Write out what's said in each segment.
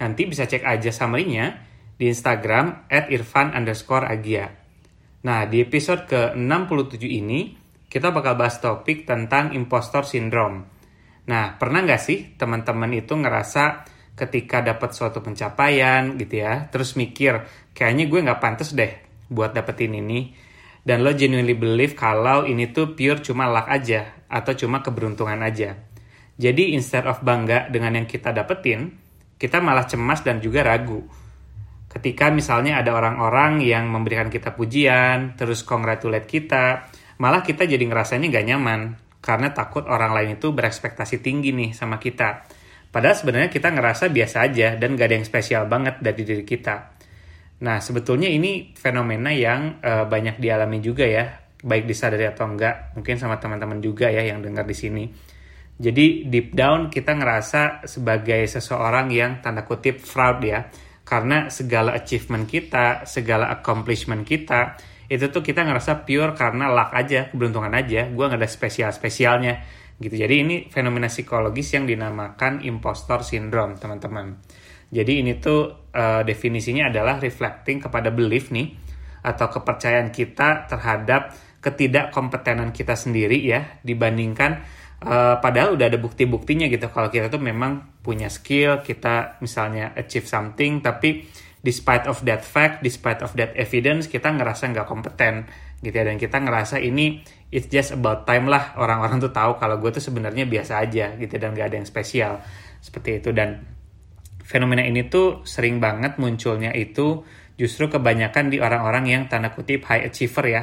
nanti bisa cek aja summary-nya di Instagram at irfan underscore agia. Nah, di episode ke-67 ini, kita bakal bahas topik tentang impostor syndrome. Nah, pernah nggak sih teman-teman itu ngerasa ketika dapat suatu pencapaian gitu ya, terus mikir, kayaknya gue nggak pantas deh buat dapetin ini, dan lo genuinely believe kalau ini tuh pure cuma luck aja, atau cuma keberuntungan aja. Jadi instead of bangga dengan yang kita dapetin, kita malah cemas dan juga ragu. Ketika misalnya ada orang-orang yang memberikan kita pujian, terus congratulate kita, malah kita jadi ngerasanya gak nyaman karena takut orang lain itu berekspektasi tinggi nih sama kita. Padahal sebenarnya kita ngerasa biasa aja dan gak ada yang spesial banget dari diri kita. Nah, sebetulnya ini fenomena yang uh, banyak dialami juga ya, baik disadari atau enggak, mungkin sama teman-teman juga ya yang dengar di sini. Jadi deep down kita ngerasa sebagai seseorang yang tanda kutip fraud ya. Karena segala achievement kita, segala accomplishment kita, itu tuh kita ngerasa pure karena luck aja, keberuntungan aja. Gue nggak ada spesial-spesialnya gitu. Jadi ini fenomena psikologis yang dinamakan impostor syndrome, teman-teman. Jadi ini tuh uh, definisinya adalah reflecting kepada belief nih atau kepercayaan kita terhadap ketidakkompetenan kita sendiri ya dibandingkan Uh, padahal udah ada bukti-buktinya gitu kalau kita tuh memang punya skill, kita misalnya achieve something, tapi despite of that fact, despite of that evidence, kita ngerasa nggak kompeten gitu ya, dan kita ngerasa ini it's just about time lah orang-orang tuh tahu kalau gue tuh sebenarnya biasa aja gitu dan gak ada yang spesial. Seperti itu. Dan fenomena ini tuh sering banget munculnya itu justru kebanyakan di orang-orang yang tanda kutip high achiever ya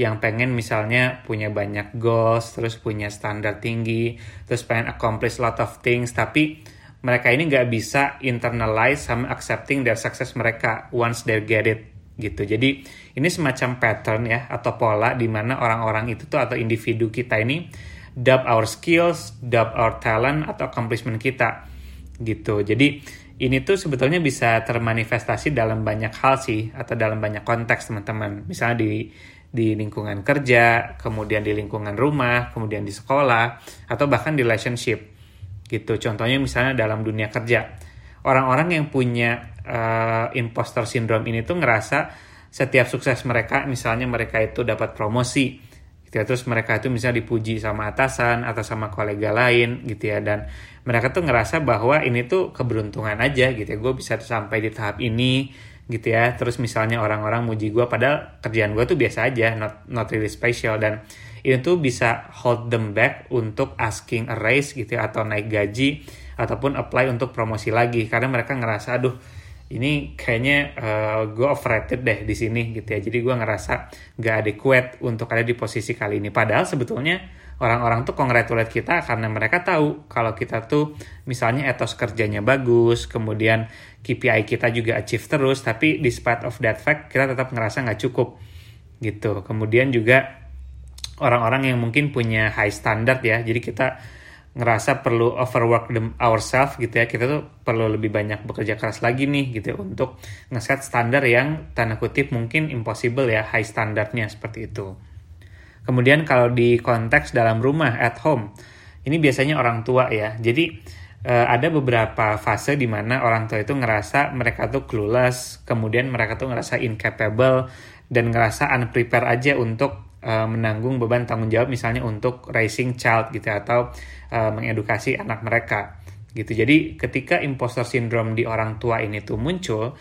yang pengen misalnya punya banyak goals, terus punya standar tinggi, terus pengen accomplish lot of things, tapi mereka ini nggak bisa internalize sama accepting their success mereka once they get it gitu. Jadi ini semacam pattern ya atau pola di mana orang-orang itu tuh atau individu kita ini doubt our skills, doubt our talent atau accomplishment kita gitu. Jadi ini tuh sebetulnya bisa termanifestasi dalam banyak hal sih atau dalam banyak konteks teman-teman. Misalnya di di lingkungan kerja, kemudian di lingkungan rumah, kemudian di sekolah, atau bahkan di relationship. Gitu. Contohnya misalnya dalam dunia kerja. Orang-orang yang punya uh, imposter syndrome ini tuh ngerasa setiap sukses mereka, misalnya mereka itu dapat promosi, gitu ya. Terus mereka itu misalnya dipuji sama atasan atau sama kolega lain, gitu ya. Dan mereka tuh ngerasa bahwa ini tuh keberuntungan aja, gitu ya. Gue bisa sampai di tahap ini, gitu ya. Terus misalnya orang-orang muji gue padahal kerjaan gue tuh biasa aja not not really special. Dan itu tuh bisa hold them back untuk asking a raise gitu ya atau naik gaji ataupun apply untuk promosi lagi. Karena mereka ngerasa aduh ini kayaknya uh, eh, gue overrated deh di sini gitu ya jadi gue ngerasa gak adequate untuk ada di posisi kali ini padahal sebetulnya orang-orang tuh congratulate kita karena mereka tahu kalau kita tuh misalnya etos kerjanya bagus, kemudian KPI kita juga achieve terus, tapi despite of that fact kita tetap ngerasa nggak cukup gitu. Kemudian juga orang-orang yang mungkin punya high standard ya, jadi kita ngerasa perlu overwork them ourselves gitu ya kita tuh perlu lebih banyak bekerja keras lagi nih gitu ya, untuk ngeset standar yang tanda kutip mungkin impossible ya high standarnya seperti itu. Kemudian kalau di konteks dalam rumah at home, ini biasanya orang tua ya. Jadi uh, ada beberapa fase di mana orang tua itu ngerasa mereka tuh clueless, kemudian mereka tuh ngerasa incapable dan ngerasa unprepared aja untuk uh, menanggung beban tanggung jawab misalnya untuk raising child gitu atau uh, mengedukasi anak mereka gitu. Jadi ketika imposter syndrome di orang tua ini tuh muncul,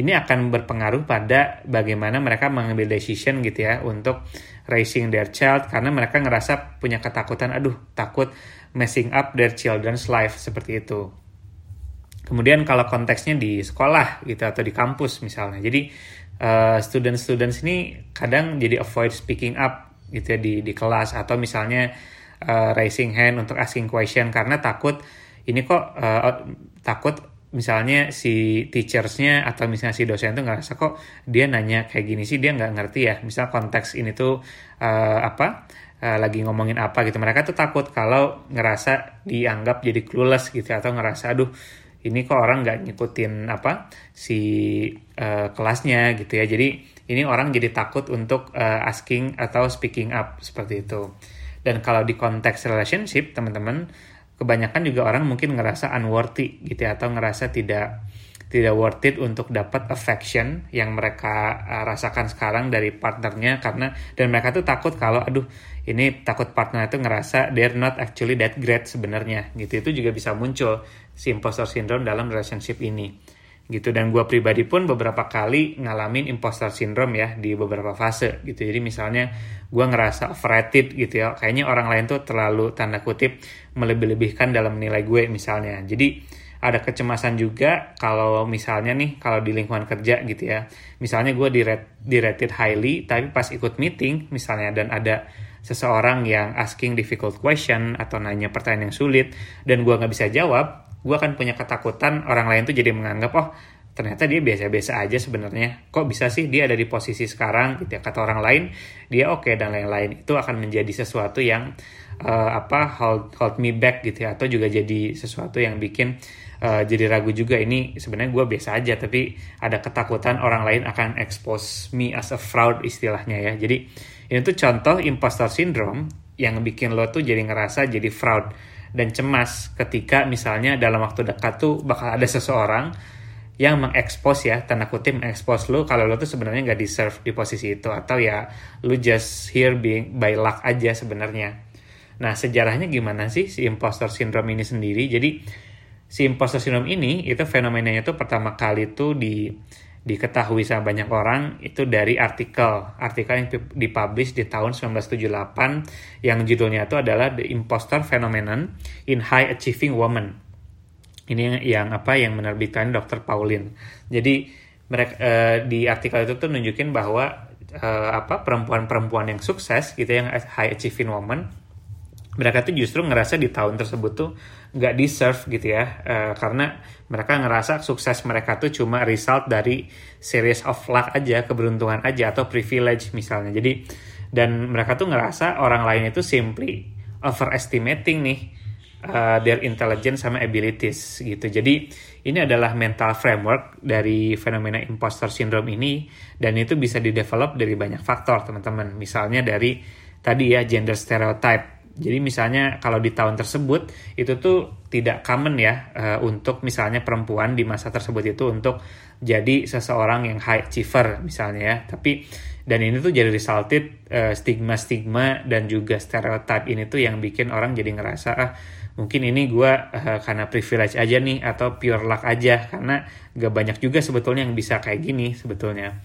ini akan berpengaruh pada bagaimana mereka mengambil decision gitu ya untuk raising their child karena mereka ngerasa punya ketakutan aduh takut messing up their children's life seperti itu. Kemudian kalau konteksnya di sekolah gitu atau di kampus misalnya. Jadi uh, student-students ini kadang jadi avoid speaking up gitu ya di di kelas. Atau misalnya uh, raising hand untuk asking question karena takut ini kok uh, takut misalnya si teachersnya atau misalnya si dosen tuh ngerasa kok dia nanya kayak gini sih dia nggak ngerti ya. Misal konteks ini tuh uh, apa uh, lagi ngomongin apa gitu. Mereka tuh takut kalau ngerasa dianggap jadi clueless gitu atau ngerasa aduh ini kok orang nggak ngikutin apa si uh, kelasnya gitu ya. Jadi ini orang jadi takut untuk uh, asking atau speaking up seperti itu. Dan kalau di konteks relationship teman-teman kebanyakan juga orang mungkin ngerasa unworthy gitu ya atau ngerasa tidak tidak worth it untuk dapat affection yang mereka uh, rasakan sekarang dari partnernya karena dan mereka tuh takut kalau aduh ini takut partner itu ngerasa they're not actually that great sebenarnya. Gitu. Itu juga bisa muncul si imposter syndrome dalam relationship ini gitu. Dan gue pribadi pun beberapa kali ngalamin imposter syndrome ya di beberapa fase gitu. Jadi misalnya gue ngerasa overrated gitu ya. Kayaknya orang lain tuh terlalu tanda kutip melebih-lebihkan dalam nilai gue misalnya. Jadi ada kecemasan juga kalau misalnya nih kalau di lingkungan kerja gitu ya. Misalnya gue di, highly tapi pas ikut meeting misalnya dan ada seseorang yang asking difficult question atau nanya pertanyaan yang sulit dan gue nggak bisa jawab gue akan punya ketakutan orang lain tuh jadi menganggap oh ternyata dia biasa-biasa aja sebenarnya. Kok bisa sih dia ada di posisi sekarang? Gitu ya. Kata orang lain dia oke okay, dan lain-lain. Itu akan menjadi sesuatu yang uh, apa hold hold me back gitu ya. Atau juga jadi sesuatu yang bikin uh, jadi ragu juga. Ini sebenarnya gue biasa aja tapi ada ketakutan orang lain akan expose me as a fraud istilahnya ya. Jadi ini tuh contoh imposter syndrome yang bikin lo tuh jadi ngerasa jadi fraud dan cemas ketika misalnya dalam waktu dekat tuh bakal ada seseorang yang mengekspos ya tanda kutip mengekspos lu kalau lu tuh sebenarnya nggak deserve di posisi itu atau ya lu just here being by luck aja sebenarnya. Nah sejarahnya gimana sih si imposter syndrome ini sendiri? Jadi si imposter syndrome ini itu fenomenanya tuh pertama kali tuh di diketahui sama banyak orang itu dari artikel artikel yang dipublish di tahun 1978 yang judulnya itu adalah The Imposter Phenomenon in High Achieving Women ini yang, apa yang menerbitkan Dr. Pauline jadi mereka uh, di artikel itu tuh nunjukin bahwa uh, apa perempuan-perempuan yang sukses gitu yang high achieving woman mereka tuh justru ngerasa di tahun tersebut tuh nggak deserve gitu ya. Uh, karena mereka ngerasa sukses mereka tuh cuma result dari series of luck aja keberuntungan aja atau privilege misalnya. Jadi dan mereka tuh ngerasa orang lain itu simply overestimating nih uh, their intelligence sama abilities gitu. Jadi ini adalah mental framework dari fenomena imposter syndrome ini dan itu bisa didevelop dari banyak faktor teman-teman. Misalnya dari tadi ya gender stereotype jadi misalnya kalau di tahun tersebut itu tuh tidak common ya uh, untuk misalnya perempuan di masa tersebut itu untuk jadi seseorang yang high achiever misalnya ya. Tapi dan ini tuh jadi resulted uh, stigma-stigma dan juga stereotip ini tuh yang bikin orang jadi ngerasa ah mungkin ini gue uh, karena privilege aja nih atau pure luck aja karena gak banyak juga sebetulnya yang bisa kayak gini sebetulnya.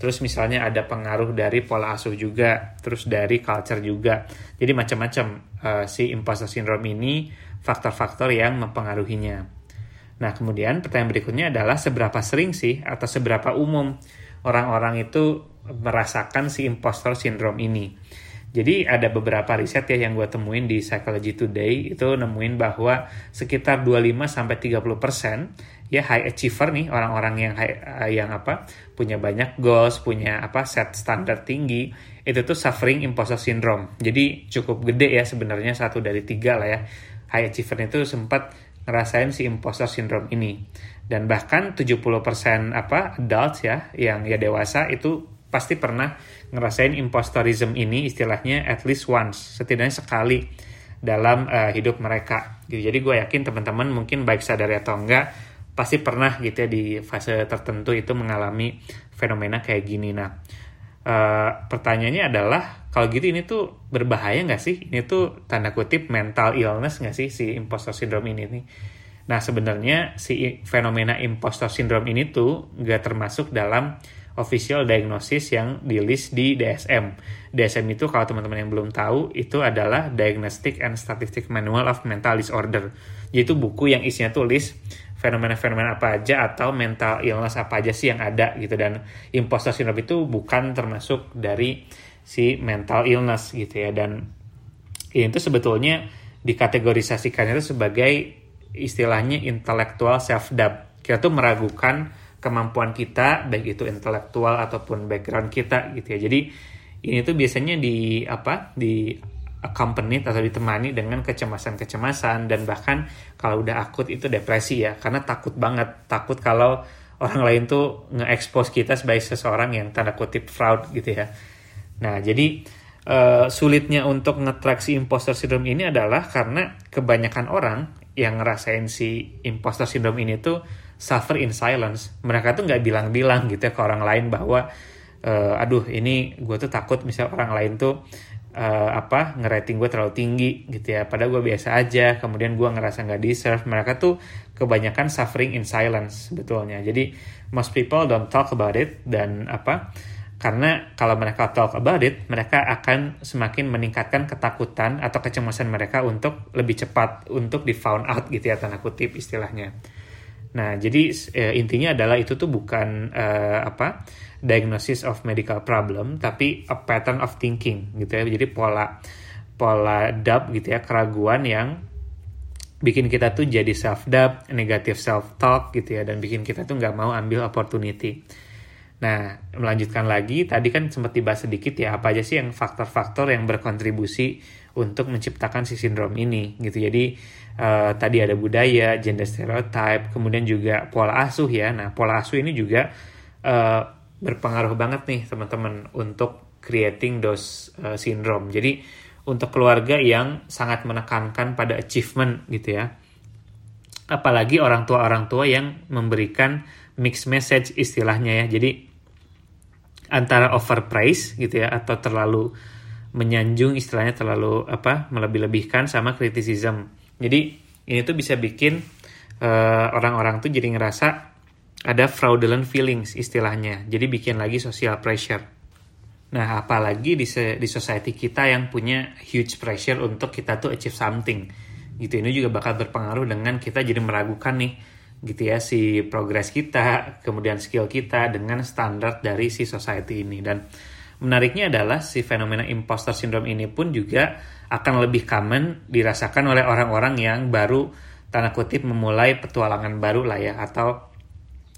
Terus misalnya ada pengaruh dari pola asuh juga, terus dari culture juga. Jadi macam-macam uh, si imposter syndrome ini faktor-faktor yang mempengaruhinya. Nah, kemudian pertanyaan berikutnya adalah seberapa sering sih atau seberapa umum orang-orang itu merasakan si imposter syndrome ini. Jadi ada beberapa riset ya yang gue temuin di Psychology Today itu nemuin bahwa sekitar 25 sampai 30 persen ya high achiever nih orang-orang yang high, uh, yang apa punya banyak goals punya apa set standar tinggi itu tuh suffering imposter syndrome. Jadi cukup gede ya sebenarnya satu dari tiga lah ya. High achiever itu sempat ngerasain si imposter syndrome ini. Dan bahkan 70% apa adults ya yang ya dewasa itu pasti pernah ngerasain imposterism ini istilahnya at least once setidaknya sekali dalam uh, hidup mereka gitu. jadi gue yakin teman-teman mungkin baik sadar atau enggak pasti pernah gitu ya di fase tertentu itu mengalami fenomena kayak gini. Nah, uh, pertanyaannya adalah kalau gitu ini tuh berbahaya nggak sih? Ini tuh tanda kutip mental illness nggak sih si imposter syndrome ini nih? Nah sebenarnya si fenomena imposter syndrome ini tuh nggak termasuk dalam official diagnosis yang di list di DSM. DSM itu kalau teman-teman yang belum tahu itu adalah Diagnostic and Statistic Manual of Mental Disorder. Yaitu buku yang isinya tulis fenomena-fenomena apa aja atau mental illness apa aja sih yang ada gitu dan imposter syndrome itu bukan termasuk dari si mental illness gitu ya dan ini tuh sebetulnya dikategorisasikan itu sebagai istilahnya intellectual self doubt kita tuh meragukan kemampuan kita baik itu intelektual ataupun background kita gitu ya. Jadi ini tuh biasanya di apa di accompanied atau ditemani dengan kecemasan-kecemasan dan bahkan kalau udah akut itu depresi ya karena takut banget. Takut kalau orang lain tuh nge-expose kita sebagai seseorang yang tanda kutip fraud gitu ya. Nah jadi uh, sulitnya untuk nge-track si imposter syndrome ini adalah karena kebanyakan orang yang ngerasain si imposter syndrome ini tuh suffer in silence. Mereka tuh nggak bilang-bilang gitu ya ke orang lain bahwa uh, aduh ini gue tuh takut misal orang lain tuh uh, apa ngerating gue terlalu tinggi gitu ya. Padahal gue biasa aja kemudian gue ngerasa nggak deserve. Mereka tuh kebanyakan suffering in silence sebetulnya. Jadi most people don't talk about it dan apa karena kalau mereka talk about it mereka akan semakin meningkatkan ketakutan atau kecemasan mereka untuk lebih cepat untuk di found out gitu ya tanda kutip istilahnya nah jadi eh, intinya adalah itu tuh bukan uh, apa diagnosis of medical problem tapi a pattern of thinking gitu ya. Jadi pola pola doubt gitu ya keraguan yang bikin kita tuh jadi self doubt negative self talk gitu ya dan bikin kita tuh nggak mau ambil opportunity nah melanjutkan lagi tadi kan sempat dibahas sedikit ya apa aja sih yang faktor-faktor yang berkontribusi untuk menciptakan si sindrom ini gitu jadi uh, tadi ada budaya gender stereotype kemudian juga pola asuh ya nah pola asuh ini juga uh, berpengaruh banget nih teman-teman untuk creating those uh, syndrome. Jadi untuk keluarga yang sangat menekankan pada achievement gitu ya. Apalagi orang tua-orang tua yang memberikan mixed message istilahnya ya. Jadi antara overpraise gitu ya atau terlalu menyanjung istilahnya terlalu apa melebih-lebihkan sama criticism. Jadi ini tuh bisa bikin uh, orang-orang tuh jadi ngerasa ada fraudulent feelings istilahnya. Jadi bikin lagi social pressure. Nah, apalagi di di society kita yang punya huge pressure untuk kita tuh achieve something. Gitu ini juga bakal berpengaruh dengan kita jadi meragukan nih gitu ya si progres kita, kemudian skill kita dengan standar dari si society ini dan menariknya adalah si fenomena imposter syndrome ini pun juga akan lebih common dirasakan oleh orang-orang yang baru tanda kutip memulai petualangan baru lah ya atau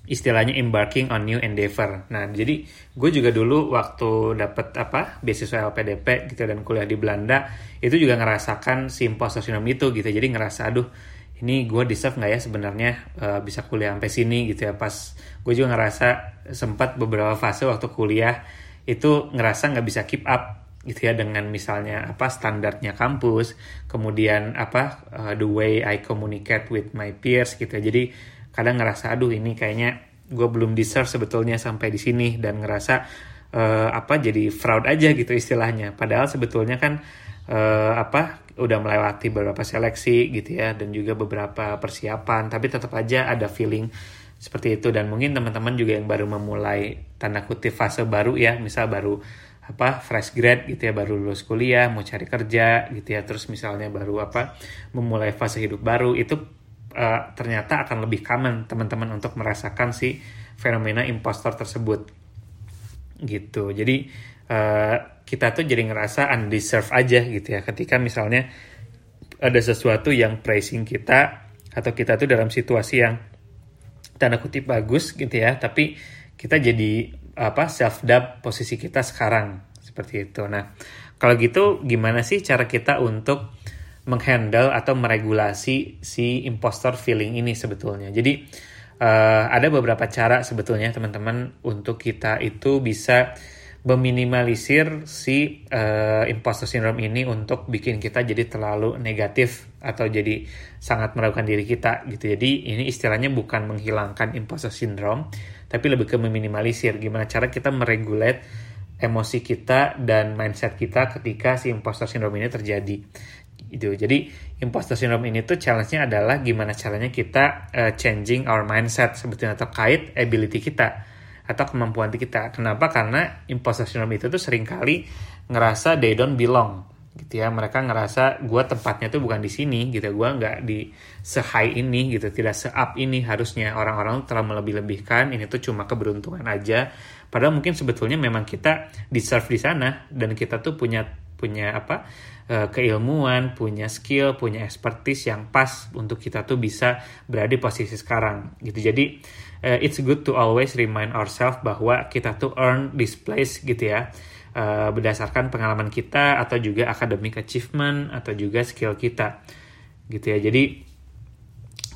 istilahnya embarking on new endeavor. Nah, jadi gue juga dulu waktu dapat apa beasiswa LPDP gitu dan kuliah di Belanda itu juga ngerasakan si imposter syndrome itu gitu. Jadi ngerasa aduh ini gue deserve nggak ya sebenarnya uh, bisa kuliah sampai sini gitu ya. Pas gue juga ngerasa sempat beberapa fase waktu kuliah itu ngerasa nggak bisa keep up gitu ya dengan misalnya apa standarnya kampus, kemudian apa uh, the way I communicate with my peers gitu. Ya. Jadi kadang ngerasa aduh ini kayaknya gue belum deserve sebetulnya sampai di sini dan ngerasa uh, apa jadi fraud aja gitu istilahnya padahal sebetulnya kan uh, apa udah melewati beberapa seleksi gitu ya dan juga beberapa persiapan. Tapi tetap aja ada feeling seperti itu. Dan mungkin teman-teman juga yang baru memulai tanda kutip fase baru ya. Misal baru apa fresh grad gitu ya baru lulus kuliah mau cari kerja gitu ya. Terus misalnya baru apa memulai fase hidup baru. Itu uh, ternyata akan lebih common teman-teman untuk merasakan si fenomena impostor tersebut. Gitu. Jadi uh, kita tuh jadi ngerasa undeserved aja gitu ya. Ketika misalnya ada sesuatu yang praising kita atau kita tuh dalam situasi yang tanda kutip bagus gitu ya tapi kita jadi apa self doubt posisi kita sekarang. Seperti itu. Nah kalau gitu gimana sih cara kita untuk menghandle atau meregulasi si impostor feeling ini sebetulnya. Jadi uh, ada beberapa cara sebetulnya teman-teman untuk kita itu bisa meminimalisir si uh, imposter syndrome ini untuk bikin kita jadi terlalu negatif atau jadi sangat meragukan diri kita gitu. Jadi ini istilahnya bukan menghilangkan imposter syndrome, tapi lebih ke meminimalisir. Gimana cara kita meregulate emosi kita dan mindset kita ketika si imposter syndrome ini terjadi itu jadi imposter syndrome ini tuh challenge-nya adalah gimana caranya kita uh, changing our mindset sebetulnya terkait ability kita atau kemampuan kita. Kenapa? Karena imposter syndrome itu tuh sering kali ngerasa they don't belong gitu ya. Mereka ngerasa gue tempatnya tuh bukan di sini gitu. Gue nggak di se high ini gitu. Tidak se up ini. Harusnya orang-orang telah melebih-lebihkan. Ini tuh cuma keberuntungan aja. Padahal mungkin sebetulnya memang kita deserve di sana dan kita tuh punya punya apa uh, keilmuan, punya skill, punya expertise yang pas untuk kita tuh bisa berada di posisi sekarang gitu. Jadi uh, it's good to always remind ourselves bahwa kita tuh earn this place gitu ya. Uh, berdasarkan pengalaman kita atau juga academic achievement atau juga skill kita gitu ya jadi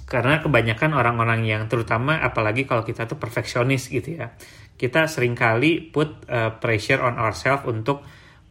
karena kebanyakan orang-orang yang terutama apalagi kalau kita tuh perfeksionis gitu ya kita sering kali put uh, pressure on ourselves untuk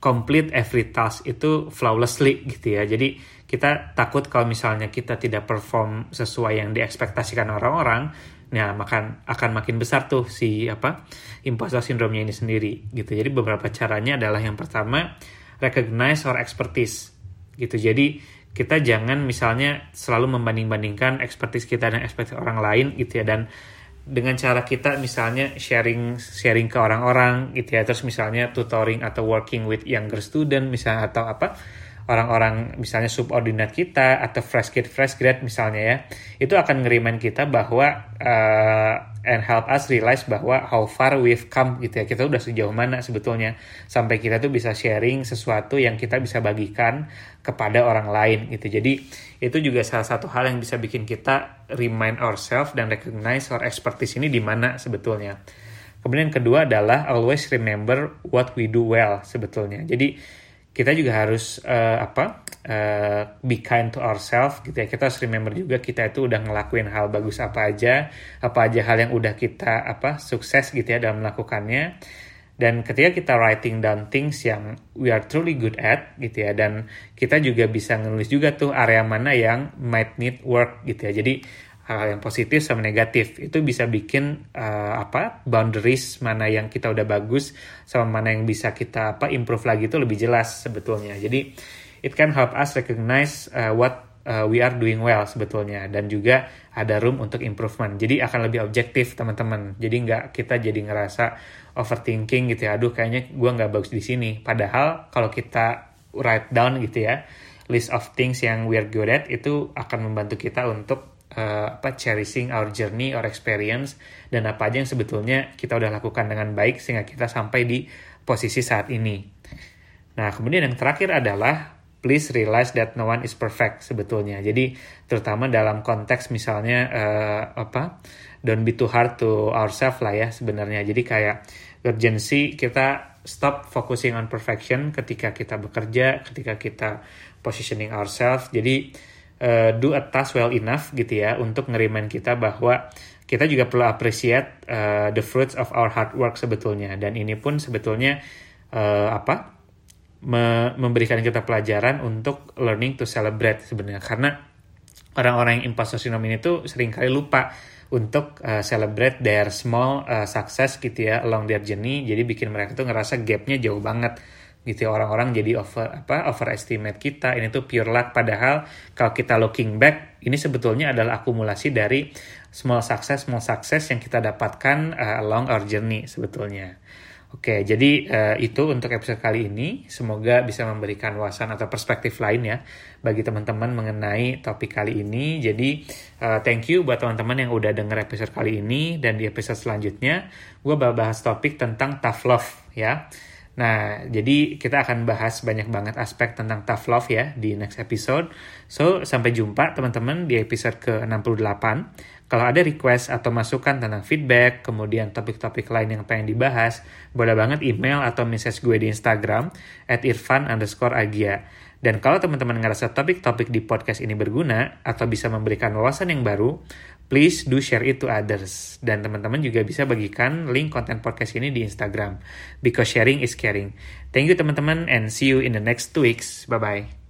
complete every task itu flawlessly gitu ya jadi kita takut kalau misalnya kita tidak perform sesuai yang diekspektasikan orang-orang Nah, makan akan makin besar tuh si apa imposter syndrome ini sendiri gitu. Jadi beberapa caranya adalah yang pertama recognize our expertise gitu. Jadi kita jangan misalnya selalu membanding-bandingkan expertise kita dan expertise orang lain gitu ya dan dengan cara kita misalnya sharing sharing ke orang-orang gitu ya. Terus misalnya tutoring atau working with younger student misalnya atau apa orang-orang misalnya subordinat kita atau fresh grade fresh grade misalnya ya itu akan ngerimain kita bahwa uh, and help us realize bahwa how far we've come gitu ya. Kita udah sejauh mana sebetulnya. Sampai kita tuh bisa sharing sesuatu yang kita bisa bagikan kepada orang lain gitu. Jadi itu juga salah satu hal yang bisa bikin kita remind ourselves dan recognize our expertise ini di mana sebetulnya. Kemudian yang kedua adalah always remember what we do well sebetulnya. Jadi kita juga harus uh, apa uh, be kind to ourselves gitu ya. Kita harus remember juga kita itu udah ngelakuin hal bagus apa aja apa aja hal yang udah kita apa sukses gitu ya dalam melakukannya. Dan ketika kita writing down things yang we are truly good at gitu ya dan kita juga bisa nulis juga tuh area mana yang might need work gitu ya. Jadi hal yang positif sama negatif. Itu bisa bikin uh, apa boundaries mana yang kita udah bagus sama mana yang bisa kita apa improve lagi itu lebih jelas sebetulnya. Jadi it can help us recognize uh, what uh, we are doing well sebetulnya. Dan juga ada room untuk improvement. Jadi akan lebih objektif teman-teman. Jadi nggak kita jadi ngerasa overthinking gitu ya. Aduh kayaknya gue nggak bagus di sini. Padahal kalau kita write down gitu ya list of things yang we are good at itu akan membantu kita untuk uh, apa cherishing our journey or experience dan apa aja yang sebetulnya kita udah lakukan dengan baik sehingga kita sampai di posisi saat ini. Nah, kemudian yang terakhir adalah please realize that no one is perfect sebetulnya. Jadi terutama dalam konteks misalnya uh, apa don't be too hard to ourselves lah ya sebenarnya. Jadi kayak urgency kita stop focusing on perfection ketika kita bekerja, ketika kita positioning ourselves. Jadi uh, do a task well enough gitu ya untuk ngerimain kita bahwa kita juga perlu appreciate uh, the fruits of our hard work sebetulnya. Dan ini pun sebetulnya uh, apa me memberikan kita pelajaran untuk learning to celebrate sebenarnya. Karena orang-orang yang imposter syndrome ini tuh sering kali lupa untuk uh, celebrate their small uh, success gitu ya along their journey. Jadi bikin mereka tuh ngerasa gapnya jauh banget gitu ya orang-orang jadi over apa overestimate kita. Ini tuh pure luck. Padahal kalau kita looking back ini sebetulnya adalah akumulasi dari small success small success yang kita dapatkan uh, along our journey sebetulnya. Oke jadi uh, itu untuk episode kali ini. Semoga bisa memberikan wawasan atau perspektif lain ya bagi teman-teman mengenai topik kali ini. Jadi uh, thank you buat teman-teman yang udah denger episode kali ini. Dan di episode selanjutnya gue bakal bahas topik tentang tough love ya Nah, jadi kita akan bahas banyak banget aspek tentang tough love ya di next episode. So, sampai jumpa teman-teman di episode ke-68. Kalau ada request atau masukan tentang feedback, kemudian topik-topik lain yang pengen dibahas, boleh banget email atau message gue di Instagram at irfan underscore agia. Dan kalau teman-teman ngerasa topik-topik di podcast ini berguna atau bisa memberikan wawasan yang baru, please do share it to others. Dan teman-teman juga bisa bagikan link konten podcast ini di Instagram. Because sharing is caring. Thank you teman-teman and see you in the next two weeks. Bye-bye.